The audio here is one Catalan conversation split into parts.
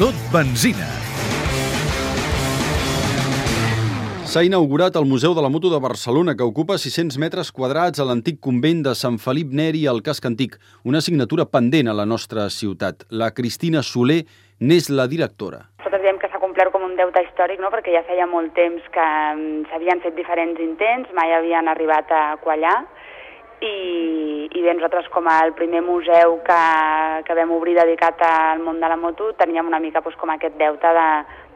Tot benzina. S'ha inaugurat el Museu de la Moto de Barcelona, que ocupa 600 metres quadrats a l'antic convent de Sant Felip Neri al casc antic, una assignatura pendent a la nostra ciutat. La Cristina Soler n'és la directora. Nosaltres diem que s'ha complert com un deute històric, no? perquè ja feia molt temps que mm, s'havien fet diferents intents, mai havien arribat a quallar, i, i bé, nosaltres com el primer museu que, que vam obrir dedicat al món de la moto teníem una mica doncs, com aquest deute de,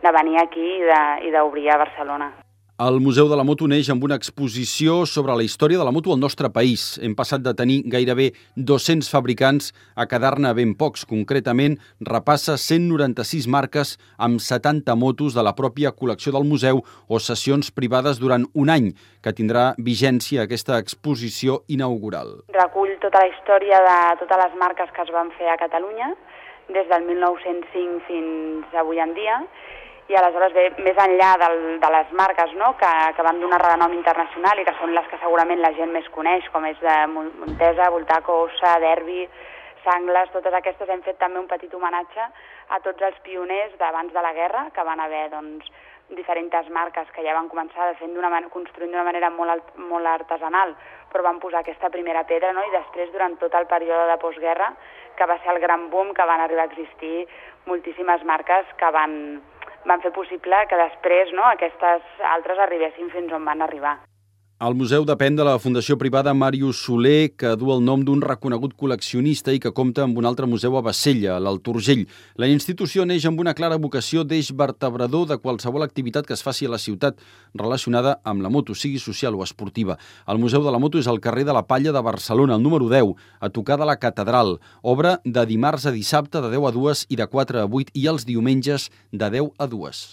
de venir aquí i d'obrir a Barcelona. El Museu de la Moto neix amb una exposició sobre la història de la moto al nostre país. Hem passat de tenir gairebé 200 fabricants a quedar-ne ben pocs. Concretament, repassa 196 marques amb 70 motos de la pròpia col·lecció del museu o sessions privades durant un any, que tindrà vigència aquesta exposició inaugural. Recull tota la història de totes les marques que es van fer a Catalunya, des del 1905 fins avui en dia, i aleshores ve més enllà del, de les marques no? que, que van donar renom internacional i que són les que segurament la gent més coneix, com és de Montesa, Voltaco, Ossa, Derbi, Sangles, totes aquestes hem fet també un petit homenatge a tots els pioners d'abans de la guerra, que van haver doncs, diferents marques que ja van començar fent manera, construint d'una manera molt, molt artesanal, però van posar aquesta primera pedra, no? i després, durant tot el període de postguerra, que va ser el gran boom, que van arribar a existir moltíssimes marques que van, van fer possible que després no, aquestes altres arribessin fins on van arribar. El museu depèn de la Fundació Privada Màrius Soler, que du el nom d'un reconegut col·leccionista i que compta amb un altre museu a Bassella, l'Alturgell. La institució neix amb una clara vocació d'eix vertebrador de qualsevol activitat que es faci a la ciutat relacionada amb la moto, sigui social o esportiva. El Museu de la Moto és al carrer de la Palla de Barcelona, el número 10, a tocar de la Catedral. Obra de dimarts a dissabte de 10 a 2 i de 4 a 8 i els diumenges de 10 a 2.